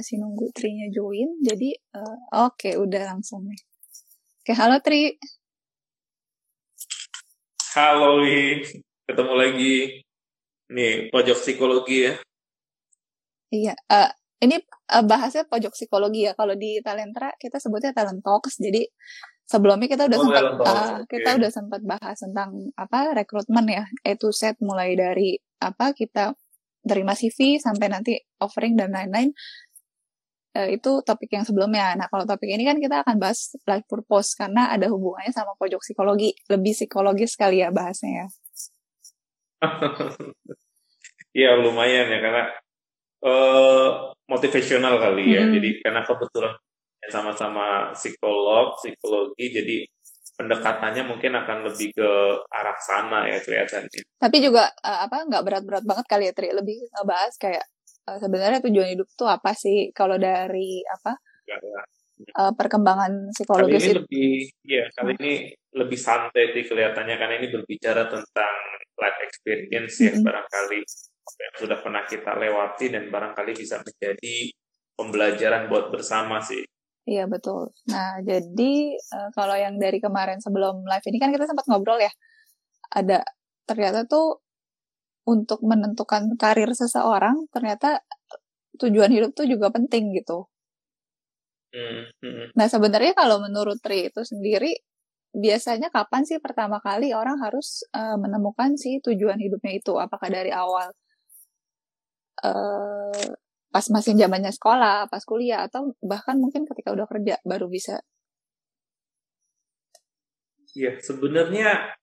Masih nunggu Tri-nya join. Jadi, uh, oke, okay, udah langsung nih. Oke, halo Tri. Halo, Wi. Ketemu lagi. Nih, pojok psikologi ya. Iya, uh, ini uh, bahasnya pojok psikologi ya. Kalau di Talentra kita sebutnya talent talks. Jadi sebelumnya kita udah oh, sempat uh, kita udah sempat bahas tentang apa rekrutmen ya, itu set mulai dari apa kita terima CV sampai nanti offering dan lain-lain uh, itu topik yang sebelumnya. Nah, kalau topik ini kan kita akan bahas life purpose karena ada hubungannya sama pojok psikologi, lebih psikologis sekali ya bahasnya ya. Iya lumayan ya karena uh, motivational kali ya. Hmm. Jadi karena kebetulan sama-sama psikolog, psikologi, jadi pendekatannya mungkin akan lebih ke arah sana ya kelihatannya. Tapi juga uh, apa nggak berat-berat banget kali ya Tri, lebih ngebahas kayak uh, sebenarnya tujuan hidup tuh apa sih kalau dari apa Uh, perkembangan psikologis kali ini lebih ya kali ini lebih santai sih kelihatannya karena ini berbicara tentang life experience ya mm -hmm. barangkali yang sudah pernah kita lewati dan barangkali bisa menjadi pembelajaran buat bersama sih. Iya betul. Nah jadi uh, kalau yang dari kemarin sebelum live ini kan kita sempat ngobrol ya, ada ternyata tuh untuk menentukan karir seseorang ternyata tujuan hidup tuh juga penting gitu. Hmm, hmm. Nah sebenarnya kalau menurut Tri itu sendiri biasanya kapan sih pertama kali orang harus uh, menemukan si tujuan hidupnya itu? Apakah dari awal uh, pas masih zamannya sekolah, pas kuliah, atau bahkan mungkin ketika udah kerja baru bisa? Iya, sebenarnya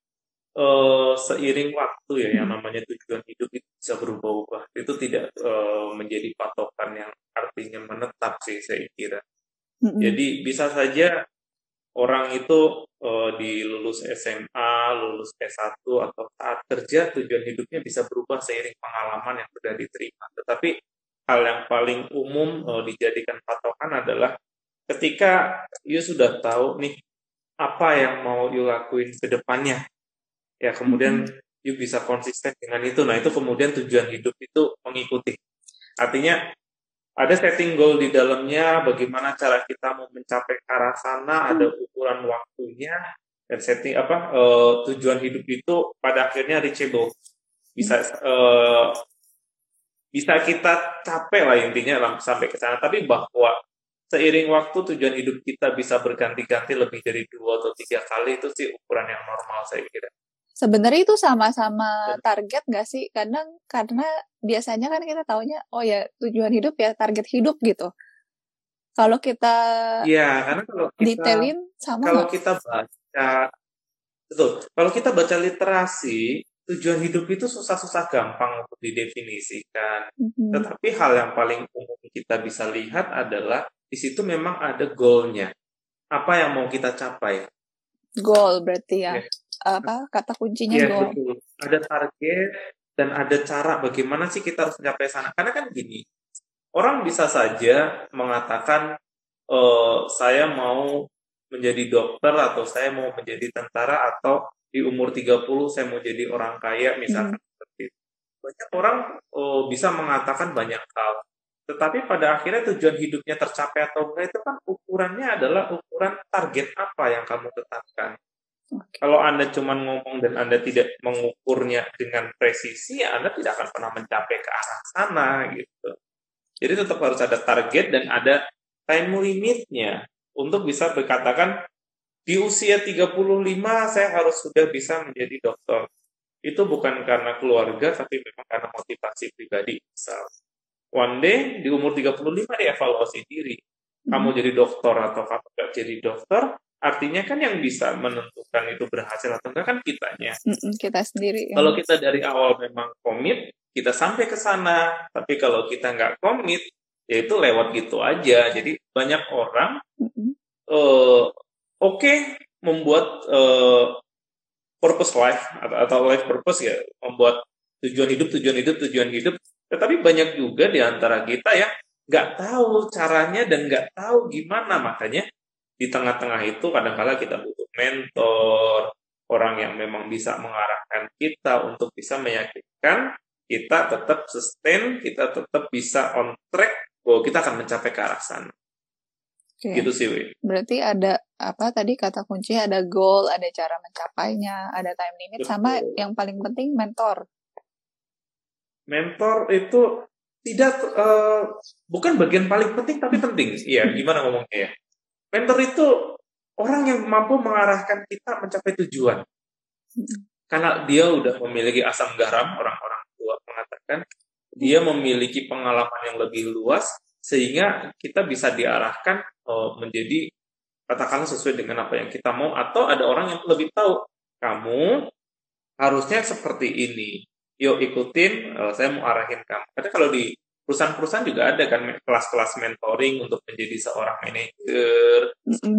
uh, seiring waktu ya, yang namanya tujuan hidup itu bisa berubah-ubah. Itu tidak uh, menjadi patokan yang artinya menetap sih, saya kira. Mm-hmm. Jadi bisa saja orang itu uh, di lulus SMA, lulus S1 atau saat kerja tujuan hidupnya bisa berubah seiring pengalaman yang sudah diterima. Tetapi hal yang paling umum uh, dijadikan patokan adalah ketika you sudah tahu nih apa yang mau you lakuin ke depannya ya kemudian mm-hmm. you bisa konsisten dengan itu nah itu kemudian tujuan hidup itu mengikuti artinya ada setting goal di dalamnya bagaimana cara kita mau mencapai ke arah sana ada mm. ukuran waktunya dan setting apa uh, tujuan hidup itu pada akhirnya reachable bisa uh, bisa kita capek lah intinya sampai ke sana. Tapi bahwa seiring waktu tujuan hidup kita bisa berganti-ganti lebih dari dua atau tiga kali itu sih ukuran yang normal saya kira. Sebenarnya itu sama-sama target gak sih? Kadang karena biasanya kan kita taunya oh ya tujuan hidup ya target hidup gitu. Kalau kita ya karena kalau kita detailin sama kalau gak? kita baca betul kalau kita baca literasi tujuan hidup itu susah-susah gampang untuk didefinisikan. Mm-hmm. Tetapi hal yang paling umum kita bisa lihat adalah di situ memang ada goalnya. Apa yang mau kita capai? Goal berarti ya. Yeah. Apa kata kuncinya yeah, goal? Betul. Ada target dan ada cara bagaimana sih kita harus mencapai sana. Karena kan gini, orang bisa saja mengatakan e, saya mau menjadi dokter atau saya mau menjadi tentara atau di umur 30 saya mau jadi orang kaya misalkan hmm. seperti itu. Banyak orang oh, bisa mengatakan banyak hal. Tetapi pada akhirnya tujuan hidupnya tercapai atau enggak itu kan ukurannya adalah ukuran target apa yang kamu tetapkan. Okay. Kalau Anda cuma ngomong dan Anda tidak mengukurnya dengan presisi, ya Anda tidak akan pernah mencapai ke arah sana gitu. Jadi tetap harus ada target dan ada time limitnya untuk bisa berkatakan di usia 35 saya harus sudah bisa menjadi dokter. Itu bukan karena keluarga, tapi memang karena motivasi pribadi. Misal, one day di umur 35 dievaluasi diri. Kamu hmm. jadi dokter atau kamu tidak jadi dokter, artinya kan yang bisa menentukan itu berhasil atau enggak kan kitanya. Kita sendiri. Ya. Kalau kita dari awal memang komit, kita sampai ke sana. Tapi kalau kita nggak komit, ya itu lewat gitu aja. Jadi banyak orang uh, oke okay, membuat uh, purpose life atau, atau life purpose ya membuat tujuan hidup tujuan hidup tujuan hidup tetapi banyak juga di antara kita yang nggak tahu caranya dan nggak tahu gimana makanya di tengah-tengah itu kadang-kala kita butuh mentor orang yang memang bisa mengarahkan kita untuk bisa meyakinkan kita tetap sustain kita tetap bisa on track bahwa kita akan mencapai ke arah sana. Okay. Gitu sih, Wi. Berarti ada apa tadi kata kunci ada goal, ada cara mencapainya, ada time limit Betul. sama yang paling penting mentor. Mentor itu tidak uh, bukan bagian paling penting tapi penting. Iya, gimana ngomongnya ya? Mentor itu orang yang mampu mengarahkan kita mencapai tujuan. Karena dia udah memiliki asam garam, orang-orang tua mengatakan dia memiliki pengalaman yang lebih luas sehingga kita bisa diarahkan uh, menjadi katakanlah sesuai dengan apa yang kita mau atau ada orang yang lebih tahu kamu harusnya seperti ini. Yuk ikutin uh, saya mau arahin kamu. Karena kalau di perusahaan-perusahaan juga ada kan kelas-kelas mentoring untuk menjadi seorang manajer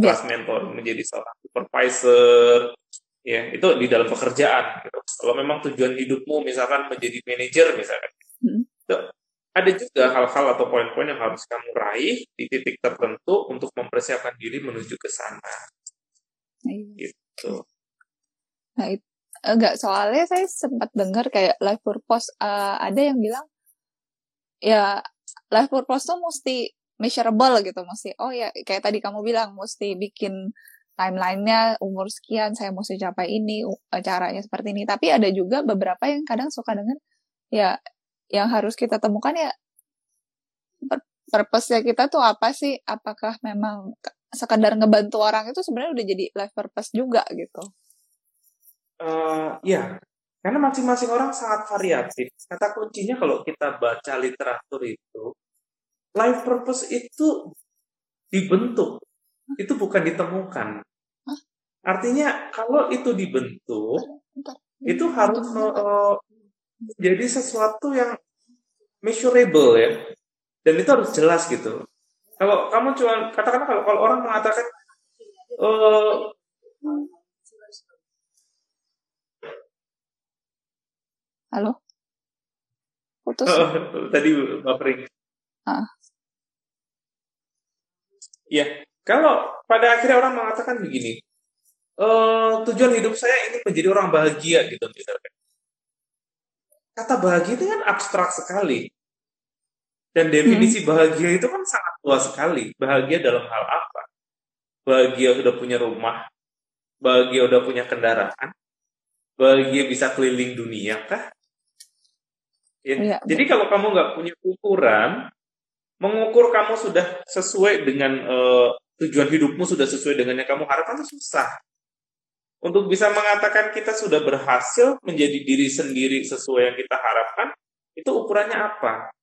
kelas mentoring menjadi seorang supervisor ya itu di dalam pekerjaan gitu. kalau memang tujuan hidupmu misalkan menjadi manajer misalkan hmm. itu ada juga hal-hal atau poin-poin yang harus kamu raih di titik tertentu untuk mempersiapkan diri menuju ke sana. Iya. Gitu. Nah, itu enggak soalnya saya sempat dengar kayak life purpose uh, ada yang bilang ya life purpose tuh mesti measurable gitu, mesti oh ya kayak tadi kamu bilang mesti bikin timelinenya umur sekian saya mesti capai ini caranya seperti ini. Tapi ada juga beberapa yang kadang suka dengan ya yang harus kita temukan ya purpose-nya kita tuh apa sih? Apakah memang sekadar ngebantu orang itu sebenarnya udah jadi life purpose juga gitu? Uh, ya, karena masing-masing orang sangat variatif. Kata kuncinya kalau kita baca literatur itu, life purpose itu dibentuk, itu bukan ditemukan. Artinya kalau itu dibentuk, itu harus uh, jadi sesuatu yang measurable ya. Dan itu harus jelas gitu. Kalau kamu cuma katakan kalau kalau orang mengatakan uh, halo putus uh, tadi buffering ah. ya kalau pada akhirnya orang mengatakan begini uh, tujuan hidup saya ini menjadi orang bahagia gitu misalkan kata bahagia itu kan abstrak sekali. Dan definisi hmm. bahagia itu kan sangat luas sekali. Bahagia dalam hal apa? Bahagia sudah punya rumah, bahagia udah punya kendaraan, bahagia bisa keliling dunia kah? Ya. Ya, Jadi kalau kamu nggak punya ukuran, mengukur kamu sudah sesuai dengan uh, tujuan hidupmu sudah sesuai dengan yang kamu harapkan itu susah untuk bisa mengatakan kita sudah berhasil menjadi diri sendiri sesuai yang kita harapkan, itu ukurannya apa?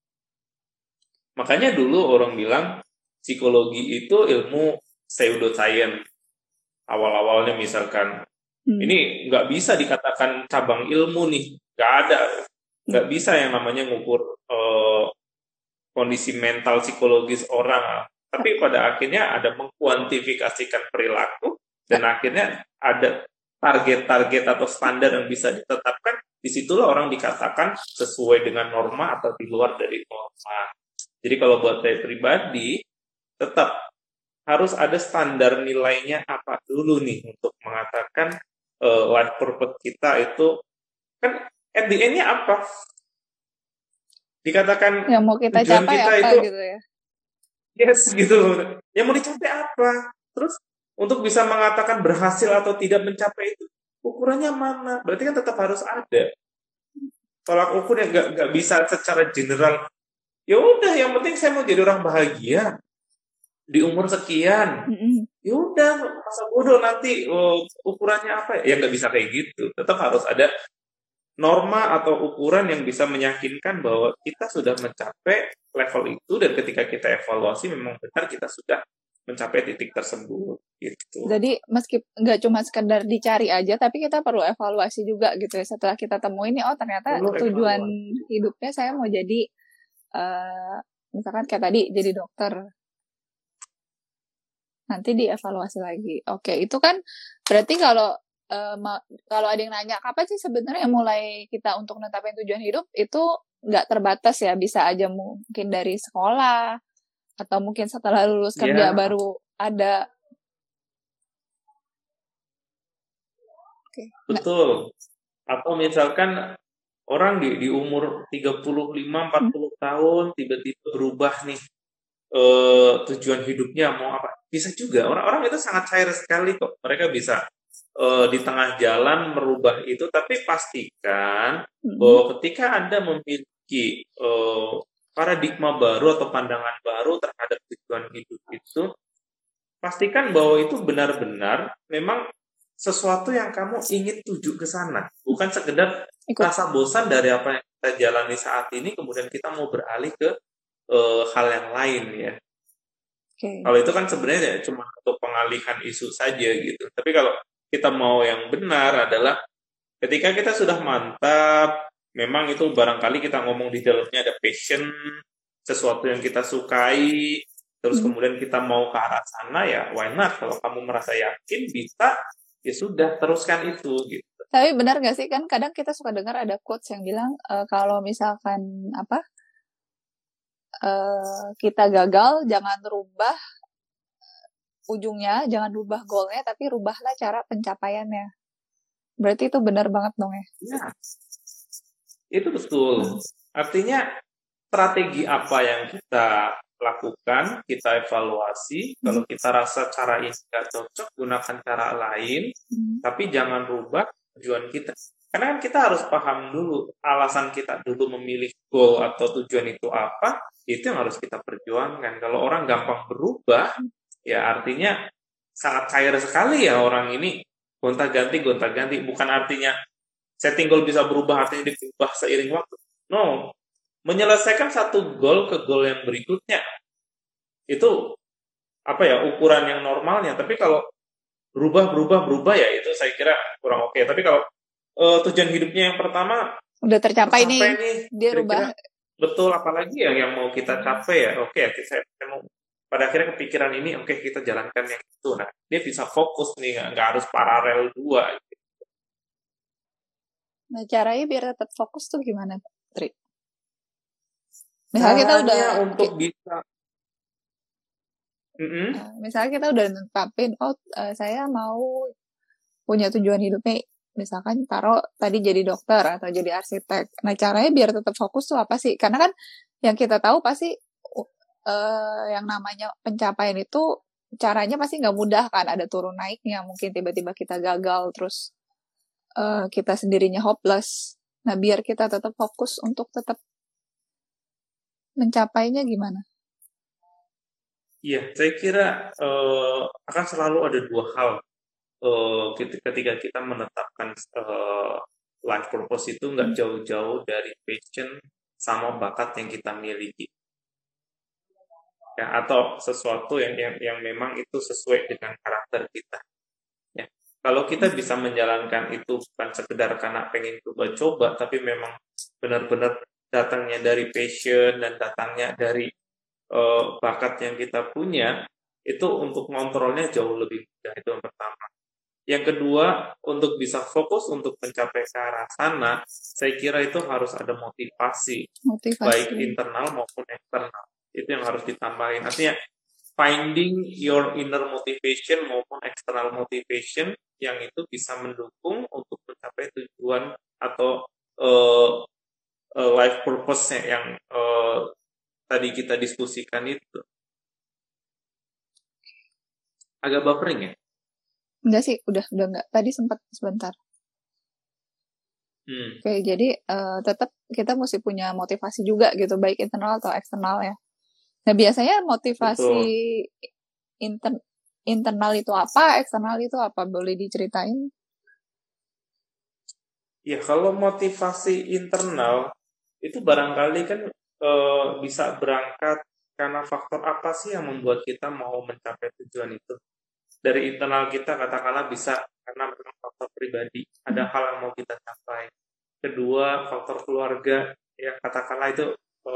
Makanya dulu orang bilang psikologi itu ilmu pseudoscience. Awal-awalnya misalkan, hmm. ini nggak bisa dikatakan cabang ilmu nih, nggak ada, nggak bisa yang namanya ngukur uh, kondisi mental psikologis orang. Tapi pada akhirnya ada mengkuantifikasikan perilaku dan akhirnya ada target-target atau standar yang bisa ditetapkan, di situlah orang dikatakan sesuai dengan norma atau di luar dari norma. Jadi kalau buat saya pribadi, tetap harus ada standar nilainya apa dulu nih untuk mengatakan uh, life purpose kita itu kan at the end-nya apa? Dikatakan yang mau kita capai kita apa itu, gitu ya? Yes gitu. Yang mau dicapai apa? Terus untuk bisa mengatakan berhasil atau tidak mencapai itu ukurannya mana berarti kan tetap harus ada tolak ukur yang nggak nggak bisa secara general ya udah yang penting saya mau jadi orang bahagia di umur sekian ya udah masa bodoh nanti oh, ukurannya apa ya? ya nggak bisa kayak gitu tetap harus ada norma atau ukuran yang bisa meyakinkan bahwa kita sudah mencapai level itu dan ketika kita evaluasi memang benar kita sudah mencapai titik tersebut gitu. Jadi meski nggak cuma sekedar dicari aja, tapi kita perlu evaluasi juga gitu ya. Setelah kita temuin nih, oh ternyata perlu tujuan evaluasi. hidupnya saya mau jadi, uh, misalkan kayak tadi jadi dokter. Nanti dievaluasi lagi. Oke, itu kan berarti kalau uh, kalau ada yang nanya kapan sih sebenarnya mulai kita untuk menetapkan tujuan hidup itu nggak terbatas ya, bisa aja mungkin dari sekolah atau mungkin setelah lulus kerja yeah. baru ada okay. betul atau misalkan orang di di umur 35 40 hmm. tahun tiba-tiba berubah nih uh, tujuan hidupnya mau apa bisa juga orang-orang itu sangat cair sekali kok mereka bisa uh, di tengah jalan merubah itu tapi pastikan hmm. bahwa ketika anda memiliki uh, paradigma baru atau pandangan baru terhadap tujuan hidup itu pastikan bahwa itu benar-benar memang sesuatu yang kamu ingin tuju ke sana bukan sekedar Ikut. rasa bosan dari apa yang kita jalani saat ini kemudian kita mau beralih ke uh, hal yang lain ya okay. kalau itu kan sebenarnya cuma untuk pengalihan isu saja gitu tapi kalau kita mau yang benar adalah ketika kita sudah mantap memang itu barangkali kita ngomong di dalamnya ada passion sesuatu yang kita sukai terus hmm. kemudian kita mau ke arah sana ya why not kalau kamu merasa yakin bisa ya sudah teruskan itu gitu. Tapi benar gak sih kan kadang kita suka dengar ada quotes yang bilang uh, kalau misalkan apa uh, kita gagal jangan rubah ujungnya, jangan rubah goalnya, tapi rubahlah cara pencapaiannya. Berarti itu benar banget dong ya? Ya, itu betul. Artinya strategi apa yang kita lakukan, kita evaluasi. Hmm. Kalau kita rasa cara ini tidak cocok, gunakan cara lain. Hmm. Tapi jangan rubah tujuan kita. Karena kan kita harus paham dulu alasan kita dulu memilih goal atau tujuan itu apa, itu yang harus kita perjuangkan. Kalau orang gampang berubah, ya artinya sangat cair sekali ya orang ini gonta-ganti gonta-ganti. Bukan artinya setting goal bisa berubah artinya diubah seiring waktu. No, menyelesaikan satu gol ke gol yang berikutnya itu apa ya ukuran yang normalnya tapi kalau berubah berubah berubah ya itu saya kira kurang oke okay. tapi kalau uh, tujuan hidupnya yang pertama udah tercapai, nih, nih dia rubah betul apalagi ya yang mau kita capai ya oke okay, saya, saya mau pada akhirnya kepikiran ini oke okay, kita jalankan yang itu nah dia bisa fokus nih nggak harus paralel dua gitu. nah caranya biar tetap fokus tuh gimana Tri? Misalnya kita udah untuk bisa mm-hmm. misalnya kita udah netapin, oh uh, saya mau punya tujuan hidupnya, misalkan taruh tadi jadi dokter atau jadi arsitek. Nah caranya biar tetap fokus tuh apa sih? Karena kan yang kita tahu pasti uh, yang namanya pencapaian itu caranya pasti nggak mudah kan, ada turun naiknya. Mungkin tiba-tiba kita gagal terus uh, kita sendirinya hopeless. Nah biar kita tetap fokus untuk tetap mencapainya gimana? Iya, saya kira uh, akan selalu ada dua hal uh, ketika kita menetapkan uh, life purpose itu nggak hmm. jauh-jauh dari passion sama bakat yang kita miliki. Ya, atau sesuatu yang, yang yang memang itu sesuai dengan karakter kita. Ya, kalau kita bisa menjalankan itu bukan sekedar karena pengen coba-coba, tapi memang benar-benar datangnya dari passion dan datangnya dari uh, bakat yang kita punya itu untuk kontrolnya jauh lebih mudah itu yang pertama. Yang kedua, untuk bisa fokus untuk mencapai ke arah sana, saya kira itu harus ada motivasi, motivasi. baik internal maupun eksternal. Itu yang harus ditambahin. Artinya, finding your inner motivation maupun external motivation yang itu bisa mendukung untuk mencapai tujuan atau uh, uh, life purpose yang uh, tadi kita diskusikan itu. Agak bapering ya? Enggak sih, udah udah enggak. Tadi sempat sebentar. Hmm. Oke, jadi uh, tetap kita mesti punya motivasi juga gitu, baik internal atau eksternal ya. Nah biasanya motivasi inter internal itu apa, eksternal itu apa? Boleh diceritain? Ya kalau motivasi internal itu barangkali kan e, bisa berangkat karena faktor apa sih yang membuat kita mau mencapai tujuan itu dari internal kita katakanlah bisa karena memang faktor pribadi ada hal yang mau kita capai kedua faktor keluarga ya katakanlah itu e,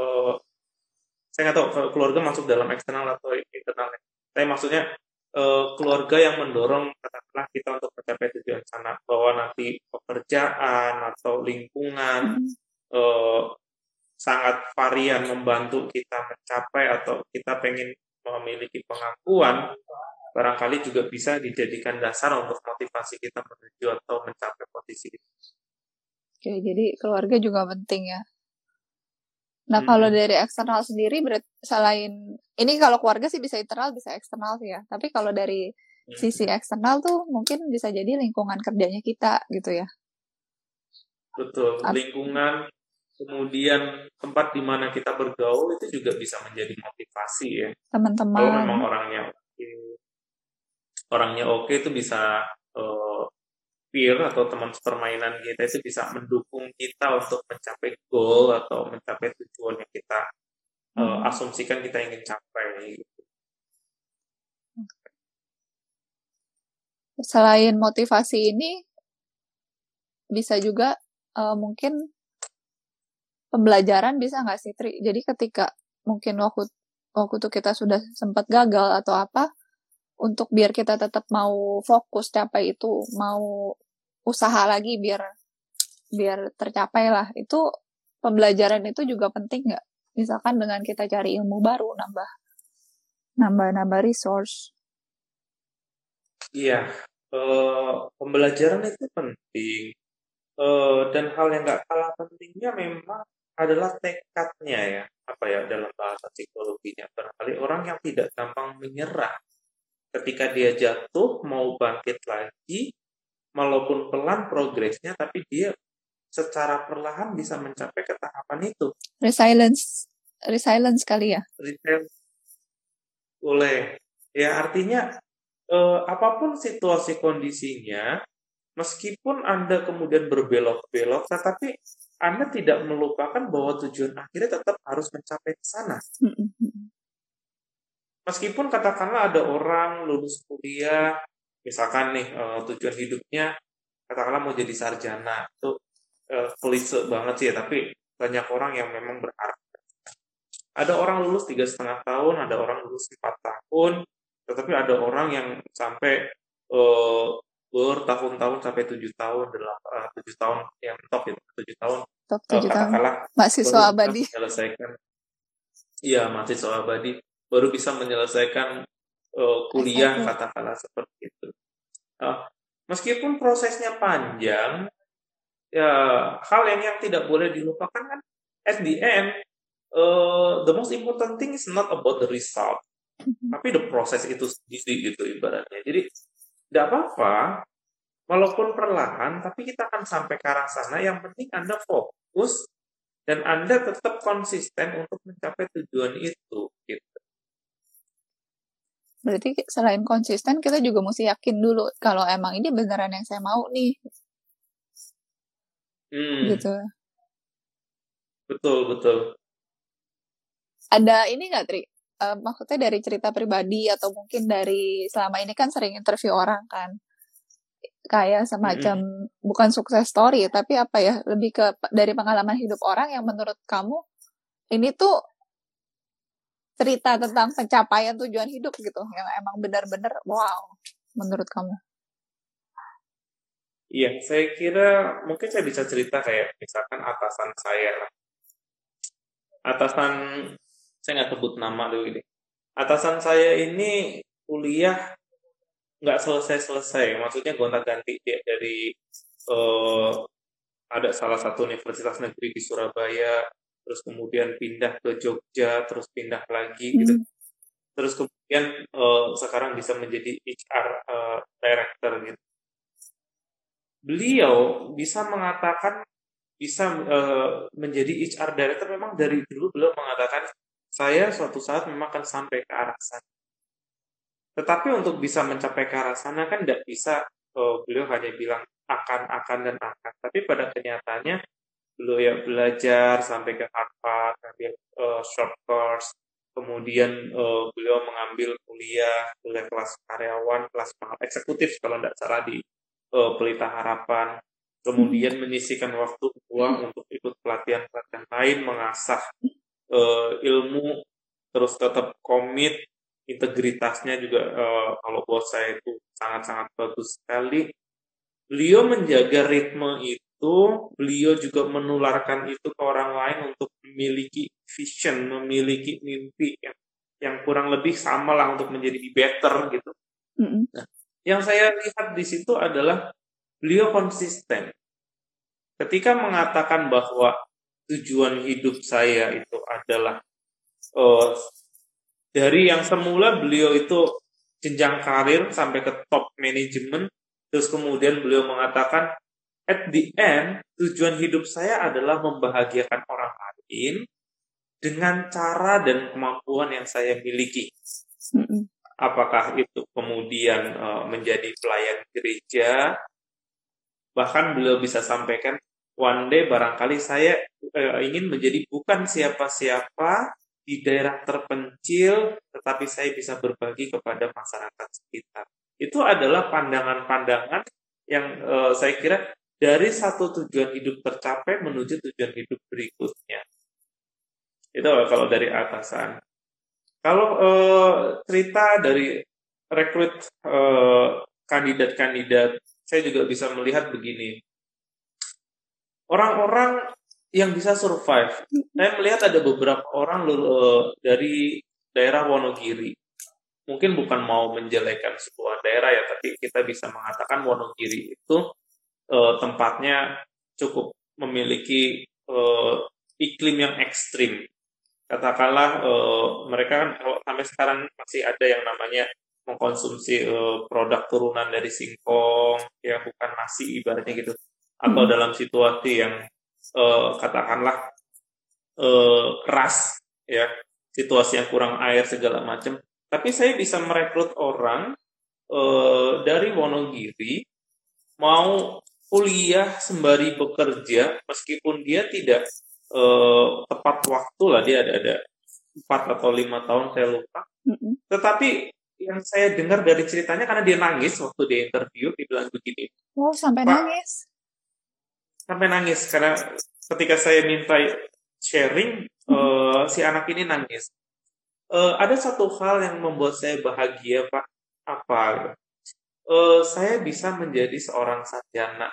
saya nggak tahu keluarga masuk dalam eksternal atau internal tapi maksudnya e, keluarga yang mendorong katakanlah kita untuk mencapai tujuan sana bahwa nanti pekerjaan atau lingkungan uh, sangat varian membantu kita mencapai atau kita pengen memiliki pengakuan, barangkali juga bisa dijadikan dasar untuk motivasi kita menuju atau mencapai posisi itu. Oke, jadi keluarga juga penting ya. Nah, kalau dari eksternal sendiri selain ini kalau keluarga sih bisa internal, bisa eksternal sih ya. Tapi kalau dari hmm. sisi eksternal tuh mungkin bisa jadi lingkungan kerjanya kita gitu ya. Betul, lingkungan kemudian tempat di mana kita bergaul itu juga bisa menjadi motivasi ya. Teman-teman. Kalau memang orangnya orangnya oke itu bisa uh, peer atau teman permainan kita itu bisa mendukung kita untuk mencapai goal atau mencapai tujuan yang kita uh, hmm. asumsikan kita ingin capai. Gitu. Selain motivasi ini, bisa juga uh, mungkin pembelajaran bisa nggak sih Tri? Jadi ketika mungkin waktu waktu itu kita sudah sempat gagal atau apa, untuk biar kita tetap mau fokus capai itu, mau usaha lagi biar biar tercapai lah. Itu pembelajaran itu juga penting nggak? Misalkan dengan kita cari ilmu baru, nambah nambah nambah resource. Iya, uh, pembelajaran itu penting. Uh, dan hal yang nggak kalah pentingnya memang adalah tekadnya ya apa ya dalam bahasa psikologinya barangkali orang yang tidak gampang menyerah ketika dia jatuh mau bangkit lagi walaupun pelan progresnya tapi dia secara perlahan bisa mencapai ke tahapan itu. Resilience resilience kali ya? Resilience. Boleh. Ya artinya eh, apa pun situasi kondisinya meskipun anda kemudian berbelok-belok tetapi anda tidak melupakan bahwa tujuan akhirnya tetap harus mencapai ke sana meskipun katakanlah ada orang lulus kuliah, misalkan nih uh, tujuan hidupnya katakanlah mau jadi sarjana, itu uh, klise banget sih ya, tapi banyak orang yang memang berharap. Ada orang lulus tiga setengah tahun, ada orang lulus empat tahun, tetapi ada orang yang sampai uh, bertahun-tahun sampai tujuh tahun, delapan tujuh tahun yang top itu tujuh tahun. Top tujuh tahun. Mahasiswa abadi. Menyelesaikan. Iya, mahasiswa abadi baru bisa menyelesaikan uh, kuliah katakanlah seperti itu. Uh, meskipun prosesnya panjang, ya hal yang yang tidak boleh dilupakan kan at the end uh, the most important thing is not about the result, mm-hmm. tapi the process itu sendiri gitu ibaratnya. Jadi tidak apa-apa, walaupun perlahan, tapi kita akan sampai ke arah sana. Yang penting Anda fokus dan Anda tetap konsisten untuk mencapai tujuan itu. Berarti selain konsisten, kita juga mesti yakin dulu kalau emang ini beneran yang saya mau nih. Hmm. Gitu. Betul, betul. Ada ini nggak, Tri? Uh, maksudnya dari cerita pribadi atau mungkin dari selama ini kan sering interview orang kan? Kayak semacam hmm. bukan sukses story, tapi apa ya, lebih ke dari pengalaman hidup orang yang menurut kamu ini tuh cerita tentang pencapaian tujuan hidup gitu yang emang benar-benar wow menurut kamu? Iya, saya kira mungkin saya bisa cerita kayak misalkan atasan saya Atasan saya nggak sebut nama dulu ini. Atasan saya ini kuliah nggak selesai-selesai, maksudnya gonta-ganti dia dari uh, ada salah satu universitas negeri di Surabaya terus kemudian pindah ke Jogja, terus pindah lagi gitu. Hmm. Terus kemudian uh, sekarang bisa menjadi HR uh, eh, director gitu. Beliau bisa mengatakan bisa uh, menjadi HR director memang dari dulu beliau mengatakan saya suatu saat memang akan sampai ke arah sana. Tetapi untuk bisa mencapai ke arah sana kan tidak bisa uh, beliau hanya bilang akan akan dan akan. Tapi pada kenyataannya beliau ya belajar sampai ke Harvard, ambil uh, short course, kemudian uh, beliau mengambil kuliah, kuliah kelas karyawan, kelas eksekutif kalau tidak salah di uh, Pelita Harapan, kemudian menyisikan waktu uang untuk ikut pelatihan-pelatihan lain, mengasah uh, ilmu, terus tetap komit, integritasnya juga uh, kalau buat saya itu sangat-sangat bagus sekali. Beliau menjaga ritme itu beliau juga menularkan itu ke orang lain untuk memiliki vision, memiliki mimpi yang, yang kurang lebih sama lah untuk menjadi better gitu. Mm-hmm. Nah, yang saya lihat di situ adalah beliau konsisten. Ketika mengatakan bahwa tujuan hidup saya itu adalah uh, dari yang semula beliau itu jenjang karir sampai ke top manajemen, terus kemudian beliau mengatakan at the end tujuan hidup saya adalah membahagiakan orang lain dengan cara dan kemampuan yang saya miliki. Apakah itu kemudian uh, menjadi pelayan gereja, bahkan beliau bisa sampaikan one day barangkali saya uh, ingin menjadi bukan siapa-siapa di daerah terpencil, tetapi saya bisa berbagi kepada masyarakat sekitar. Itu adalah pandangan-pandangan yang uh, saya kira dari satu tujuan hidup tercapai menuju tujuan hidup berikutnya. Itu kalau dari atasan. Kalau uh, cerita dari rekrut uh, kandidat-kandidat, saya juga bisa melihat begini orang-orang yang bisa survive. Saya melihat ada beberapa orang dari daerah Wonogiri. Mungkin bukan mau menjelekan sebuah daerah ya, tapi kita bisa mengatakan Wonogiri itu uh, tempatnya cukup memiliki uh, iklim yang ekstrim. Katakanlah uh, mereka kan kalau sampai sekarang masih ada yang namanya mengkonsumsi uh, produk turunan dari singkong, ya bukan nasi ibaratnya gitu atau hmm. dalam situasi yang uh, katakanlah uh, keras ya situasi yang kurang air segala macam tapi saya bisa merekrut orang uh, dari Wonogiri mau kuliah sembari bekerja meskipun dia tidak uh, tepat waktu lah dia ada ada empat atau lima tahun saya lupa mm-hmm. tetapi yang saya dengar dari ceritanya karena dia nangis waktu dia interview dibilang begini oh sampai nangis sampai nangis karena ketika saya minta sharing uh, si anak ini nangis. Uh, ada satu hal yang membuat saya bahagia pak apa? Uh, saya bisa menjadi seorang sarjana.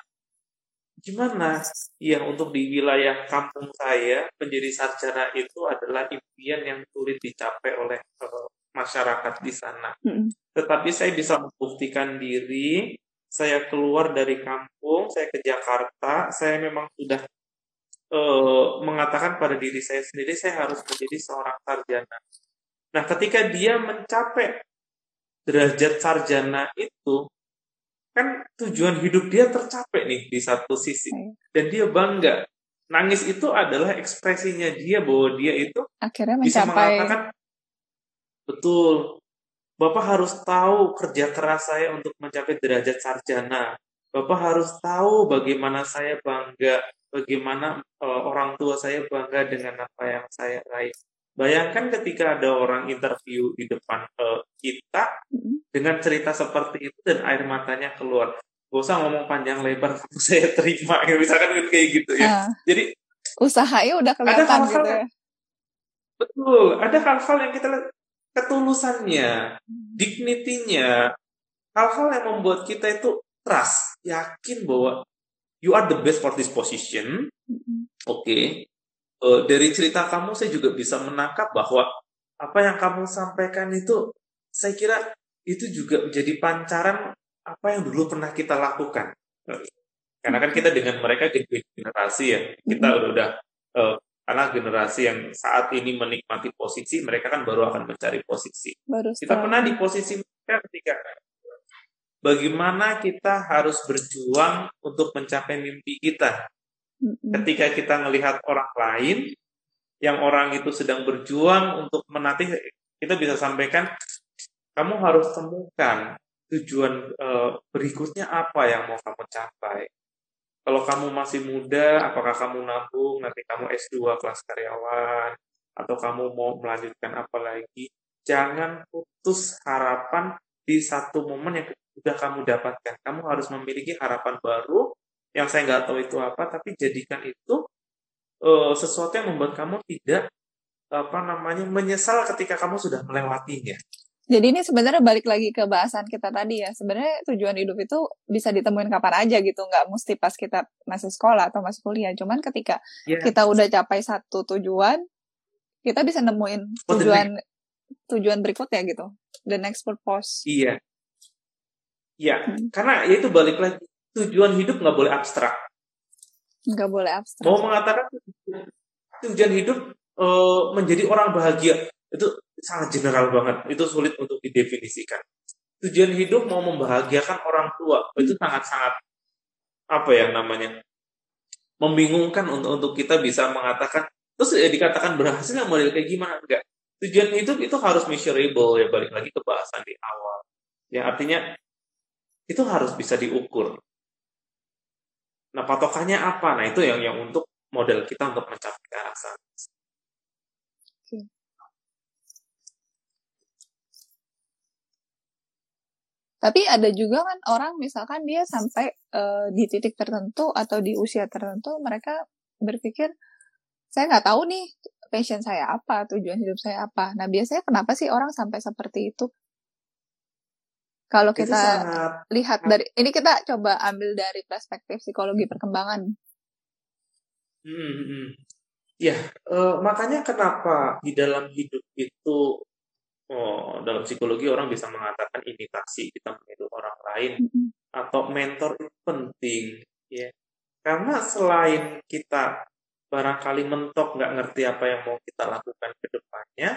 Gimana? Ya untuk di wilayah kampung saya menjadi sarjana itu adalah impian yang sulit dicapai oleh uh, masyarakat di sana. Mm. Tetapi saya bisa membuktikan diri saya keluar dari kampung, saya ke Jakarta, saya memang sudah uh, mengatakan pada diri saya sendiri saya harus menjadi seorang sarjana. Nah, ketika dia mencapai derajat sarjana itu, kan tujuan hidup dia tercapai nih di satu sisi, dan dia bangga. Nangis itu adalah ekspresinya dia bahwa dia itu akhirnya mencapai bisa mengatakan betul Bapak harus tahu kerja keras saya untuk mencapai derajat sarjana. Bapak harus tahu bagaimana saya bangga, bagaimana uh, orang tua saya bangga dengan apa yang saya raih. Bayangkan ketika ada orang interview di depan uh, kita dengan cerita seperti itu dan air matanya keluar. Gak usah ngomong panjang lebar, saya terima. Misalkan kayak gitu ya. Uh, Jadi usahanya udah kelihatan ada hal -hal, gitu ya. Betul, ada hal-hal yang kita ketulusannya, dignity-nya, hal-hal yang membuat kita itu trust, yakin bahwa you are the best for this position. Oke, okay. Uh, dari cerita kamu saya juga bisa menangkap bahwa apa yang kamu sampaikan itu, saya kira itu juga menjadi pancaran apa yang dulu pernah kita lakukan. Karena kan kita dengan mereka generasi ya, kita udah udah uh, karena generasi yang saat ini menikmati posisi, mereka kan baru akan mencari posisi. Baru kita pernah di posisi mereka ketika bagaimana kita harus berjuang untuk mencapai mimpi kita. Ketika kita melihat orang lain, yang orang itu sedang berjuang untuk menanti, kita bisa sampaikan, kamu harus temukan tujuan uh, berikutnya apa yang mau kamu capai kalau kamu masih muda, apakah kamu nabung, nanti kamu S2 kelas karyawan, atau kamu mau melanjutkan apa lagi, jangan putus harapan di satu momen yang sudah kamu dapatkan. Kamu harus memiliki harapan baru, yang saya nggak tahu itu apa, tapi jadikan itu uh, sesuatu yang membuat kamu tidak apa namanya menyesal ketika kamu sudah melewatinya. Jadi ini sebenarnya balik lagi ke bahasan kita tadi ya. Sebenarnya tujuan hidup itu bisa ditemuin kapan aja gitu, nggak mesti pas kita masih sekolah atau masih kuliah. Cuman ketika yeah. kita udah capai satu tujuan, kita bisa nemuin tujuan tujuan berikutnya gitu. The next purpose. Iya. Iya, hmm. karena ya itu balik lagi tujuan hidup nggak boleh abstrak. Nggak boleh abstrak. Mau mengatakan tujuan hidup uh, menjadi orang bahagia itu sangat general banget. Itu sulit untuk didefinisikan. Tujuan hidup mau membahagiakan orang tua itu sangat-sangat apa ya namanya membingungkan untuk untuk kita bisa mengatakan terus ya dikatakan berhasil model kayak gimana enggak tujuan hidup itu harus measurable ya balik lagi ke bahasan di awal ya artinya itu harus bisa diukur nah patokannya apa nah itu yang yang untuk model kita untuk mencapai ke arah sana Tapi ada juga kan orang misalkan dia sampai uh, di titik tertentu atau di usia tertentu mereka berpikir saya nggak tahu nih passion saya apa, tujuan hidup saya apa. Nah biasanya kenapa sih orang sampai seperti itu? Kalau kita sangat... lihat dari ini kita coba ambil dari perspektif psikologi perkembangan. Hmm, hmm. hmm. Ya, uh, makanya kenapa di dalam hidup itu oh, dalam psikologi orang bisa mengatakan imitasi kita meniru orang lain mm-hmm. atau mentor itu penting ya karena selain kita barangkali mentok nggak ngerti apa yang mau kita lakukan ke depannya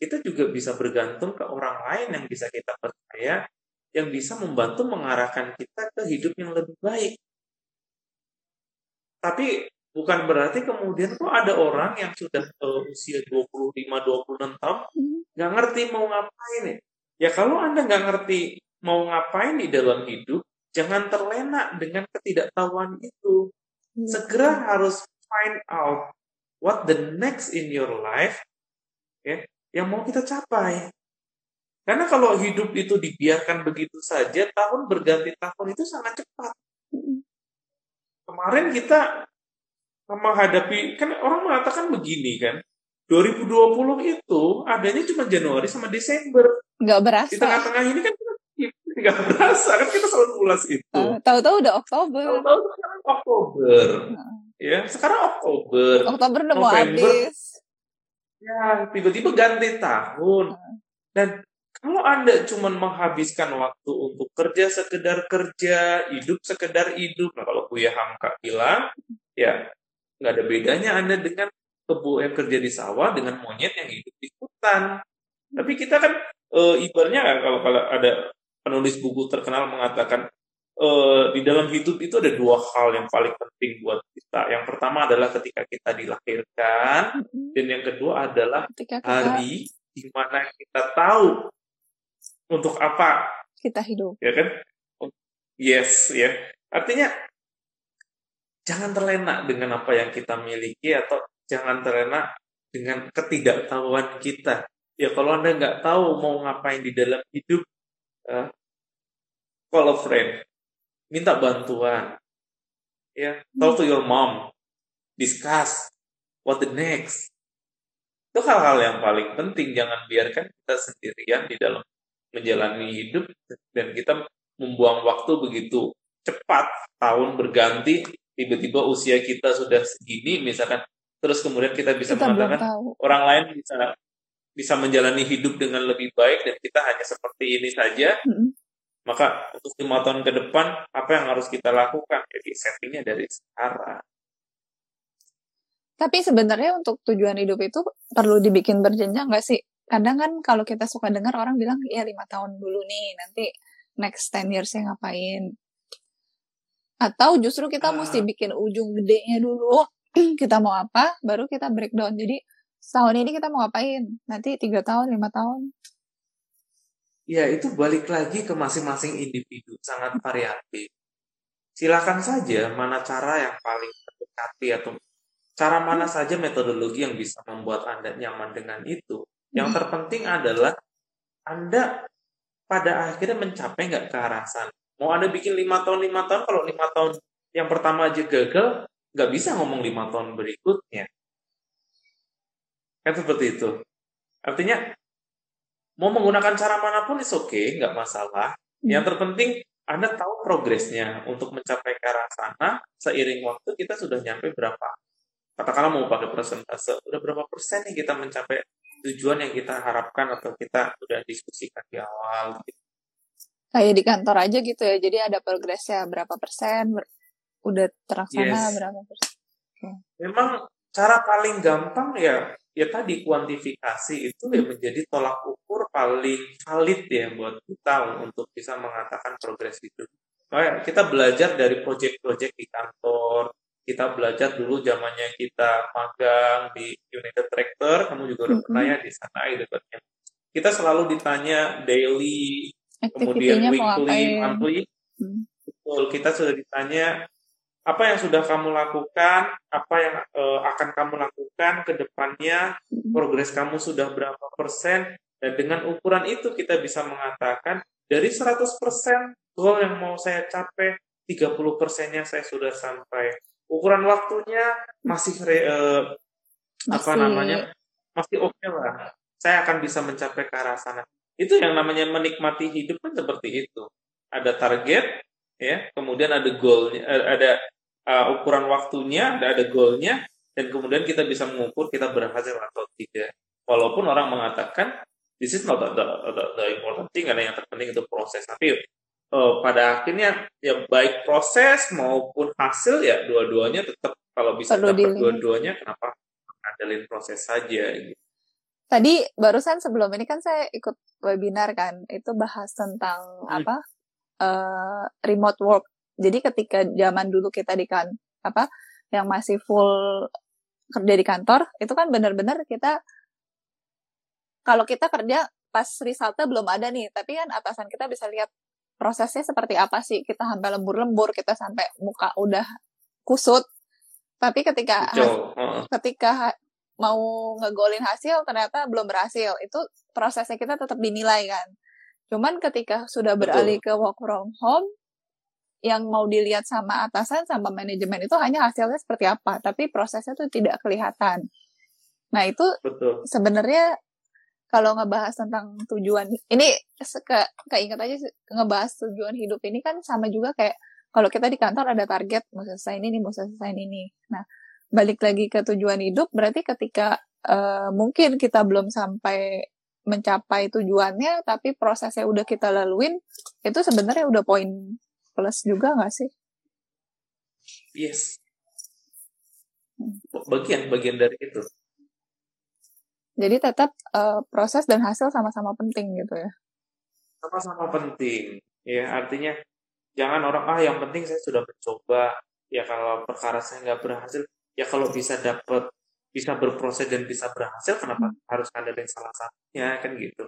kita juga bisa bergantung ke orang lain yang bisa kita percaya yang bisa membantu mengarahkan kita ke hidup yang lebih baik tapi bukan berarti kemudian kok ada orang yang sudah uh, usia 25 26 tahun hmm. nggak ngerti mau ngapain ya. Ya kalau Anda nggak ngerti mau ngapain di dalam hidup, jangan terlena dengan ketidaktahuan itu. Hmm. Segera harus find out what the next in your life ya yang mau kita capai. Karena kalau hidup itu dibiarkan begitu saja, tahun berganti tahun itu sangat cepat. Kemarin kita menghadapi kan orang mengatakan begini kan 2020 itu adanya cuma Januari sama Desember. Nggak berasa. Di tengah-tengah ini kan nggak berasa kan kita selalu ulas itu. Tahu-tahu udah Oktober. Tahu-tahu sekarang Oktober. Uh. ya sekarang Oktober. Oktober udah mau habis. Ya tiba-tiba ganti tahun. Uh. dan kalau anda cuma menghabiskan waktu untuk kerja sekedar kerja hidup sekedar hidup nah kalau Buya Hamka bilang ya nggak ada bedanya Anda dengan kebu yang kerja di sawah dengan monyet yang hidup di hutan. Tapi kita kan e, ibarnya kalau kalau ada penulis buku terkenal mengatakan e, di dalam hidup itu ada dua hal yang paling penting buat kita. Yang pertama adalah ketika kita dilahirkan mm-hmm. dan yang kedua adalah ketika kita... hari di mana kita tahu untuk apa kita hidup. Ya kan? Yes, ya. Artinya jangan terlena dengan apa yang kita miliki atau jangan terlena dengan ketidaktahuan kita. Ya kalau Anda nggak tahu mau ngapain di dalam hidup, uh, call a friend, minta bantuan. Ya, talk to your mom, discuss what the next. Itu hal-hal yang paling penting. Jangan biarkan kita sendirian di dalam menjalani hidup dan kita membuang waktu begitu cepat. Tahun berganti, tiba-tiba usia kita sudah segini misalkan terus kemudian kita bisa kita mengatakan orang lain bisa bisa menjalani hidup dengan lebih baik dan kita hanya seperti ini saja mm-hmm. maka untuk lima tahun ke depan apa yang harus kita lakukan jadi settingnya dari sekarang tapi sebenarnya untuk tujuan hidup itu perlu dibikin berjenjang nggak sih kadang kan kalau kita suka dengar orang bilang ya lima tahun dulu nih nanti next ten yearsnya ngapain atau justru kita uh, mesti bikin ujung gedenya dulu. kita mau apa, baru kita breakdown. Jadi setahun ini kita mau ngapain? Nanti tiga tahun, lima tahun. Ya itu balik lagi ke masing-masing individu, sangat variatif. Silakan saja mana cara yang paling mendekati atau cara mana saja metodologi yang bisa membuat Anda nyaman dengan itu. Yang hmm. terpenting adalah Anda pada akhirnya mencapai nggak ke arah sana. Mau Anda bikin lima tahun, lima tahun, kalau lima tahun yang pertama aja gagal, nggak bisa ngomong lima tahun berikutnya. Kan seperti itu. Artinya, mau menggunakan cara mana pun is oke, okay, nggak masalah. Hmm. Yang terpenting, Anda tahu progresnya untuk mencapai ke arah sana, seiring waktu kita sudah nyampe berapa. Katakanlah mau pakai persentase, udah berapa persen nih kita mencapai tujuan yang kita harapkan atau kita udah diskusikan di awal. Gitu kayak di kantor aja gitu ya jadi ada progresnya berapa persen ber udah terlaksana yes. berapa persen okay. memang cara paling gampang ya ya tadi kuantifikasi itu ya menjadi tolak ukur paling valid ya buat kita untuk bisa mengatakan progres hidup. Nah, kita belajar dari proyek-proyek di kantor, kita belajar dulu zamannya kita magang di United Tractor, kamu juga udah pernah ya di sana kan. Kita selalu ditanya daily, kemudian weekly, monthly. Hmm. Betul, kita sudah ditanya apa yang sudah kamu lakukan, apa yang uh, akan kamu lakukan ke depannya, hmm. progres kamu sudah berapa persen, dan dengan ukuran itu kita bisa mengatakan dari 100% goal yang mau saya capai, 30 persennya saya sudah sampai. Ukuran waktunya masih, re, uh, masih apa namanya masih oke okay lah. Saya akan bisa mencapai ke arah sana. Itu yang namanya menikmati hidup kan seperti itu. Ada target, ya, kemudian ada goalnya, eh, ada uh, ukuran waktunya, ada ada goalnya, dan kemudian kita bisa mengukur kita berhasil atau tidak. Walaupun orang mengatakan this is not the, the, the important thing karena yang terpenting itu proses tapi uh, pada akhirnya ya baik proses maupun hasil ya dua-duanya tetap kalau bisa dapat dua-duanya kenapa ngandelin proses saja gitu. Tadi barusan sebelum ini kan saya ikut webinar kan itu bahas tentang hmm. apa uh, remote work. Jadi ketika zaman dulu kita di kan apa yang masih full kerja di kantor itu kan benar-benar kita kalau kita kerja pas resultnya belum ada nih, tapi kan atasan kita bisa lihat prosesnya seperti apa sih. Kita sampai lembur-lembur, kita sampai muka udah kusut. Tapi ketika uh. ketika mau ngegolin hasil ternyata belum berhasil, itu prosesnya kita tetap dinilai kan. Cuman ketika sudah beralih Betul. ke work from home, yang mau dilihat sama atasan sama manajemen itu hanya hasilnya seperti apa, tapi prosesnya itu tidak kelihatan. Nah itu sebenarnya kalau ngebahas tentang tujuan ini ke keinget aja ngebahas tujuan hidup ini kan sama juga kayak kalau kita di kantor ada target mau selesai ini mau selesai ini nah balik lagi ke tujuan hidup berarti ketika uh, mungkin kita belum sampai mencapai tujuannya tapi prosesnya udah kita laluin itu sebenarnya udah poin plus juga nggak sih? Yes. Bagian bagian dari itu jadi tetap uh, proses dan hasil sama-sama penting gitu ya. Sama-sama penting. Ya, artinya jangan orang ah yang penting saya sudah mencoba. Ya kalau perkara saya nggak berhasil, ya kalau bisa dapat bisa berproses dan bisa berhasil, kenapa hmm. harus ada yang salah satunya kan gitu.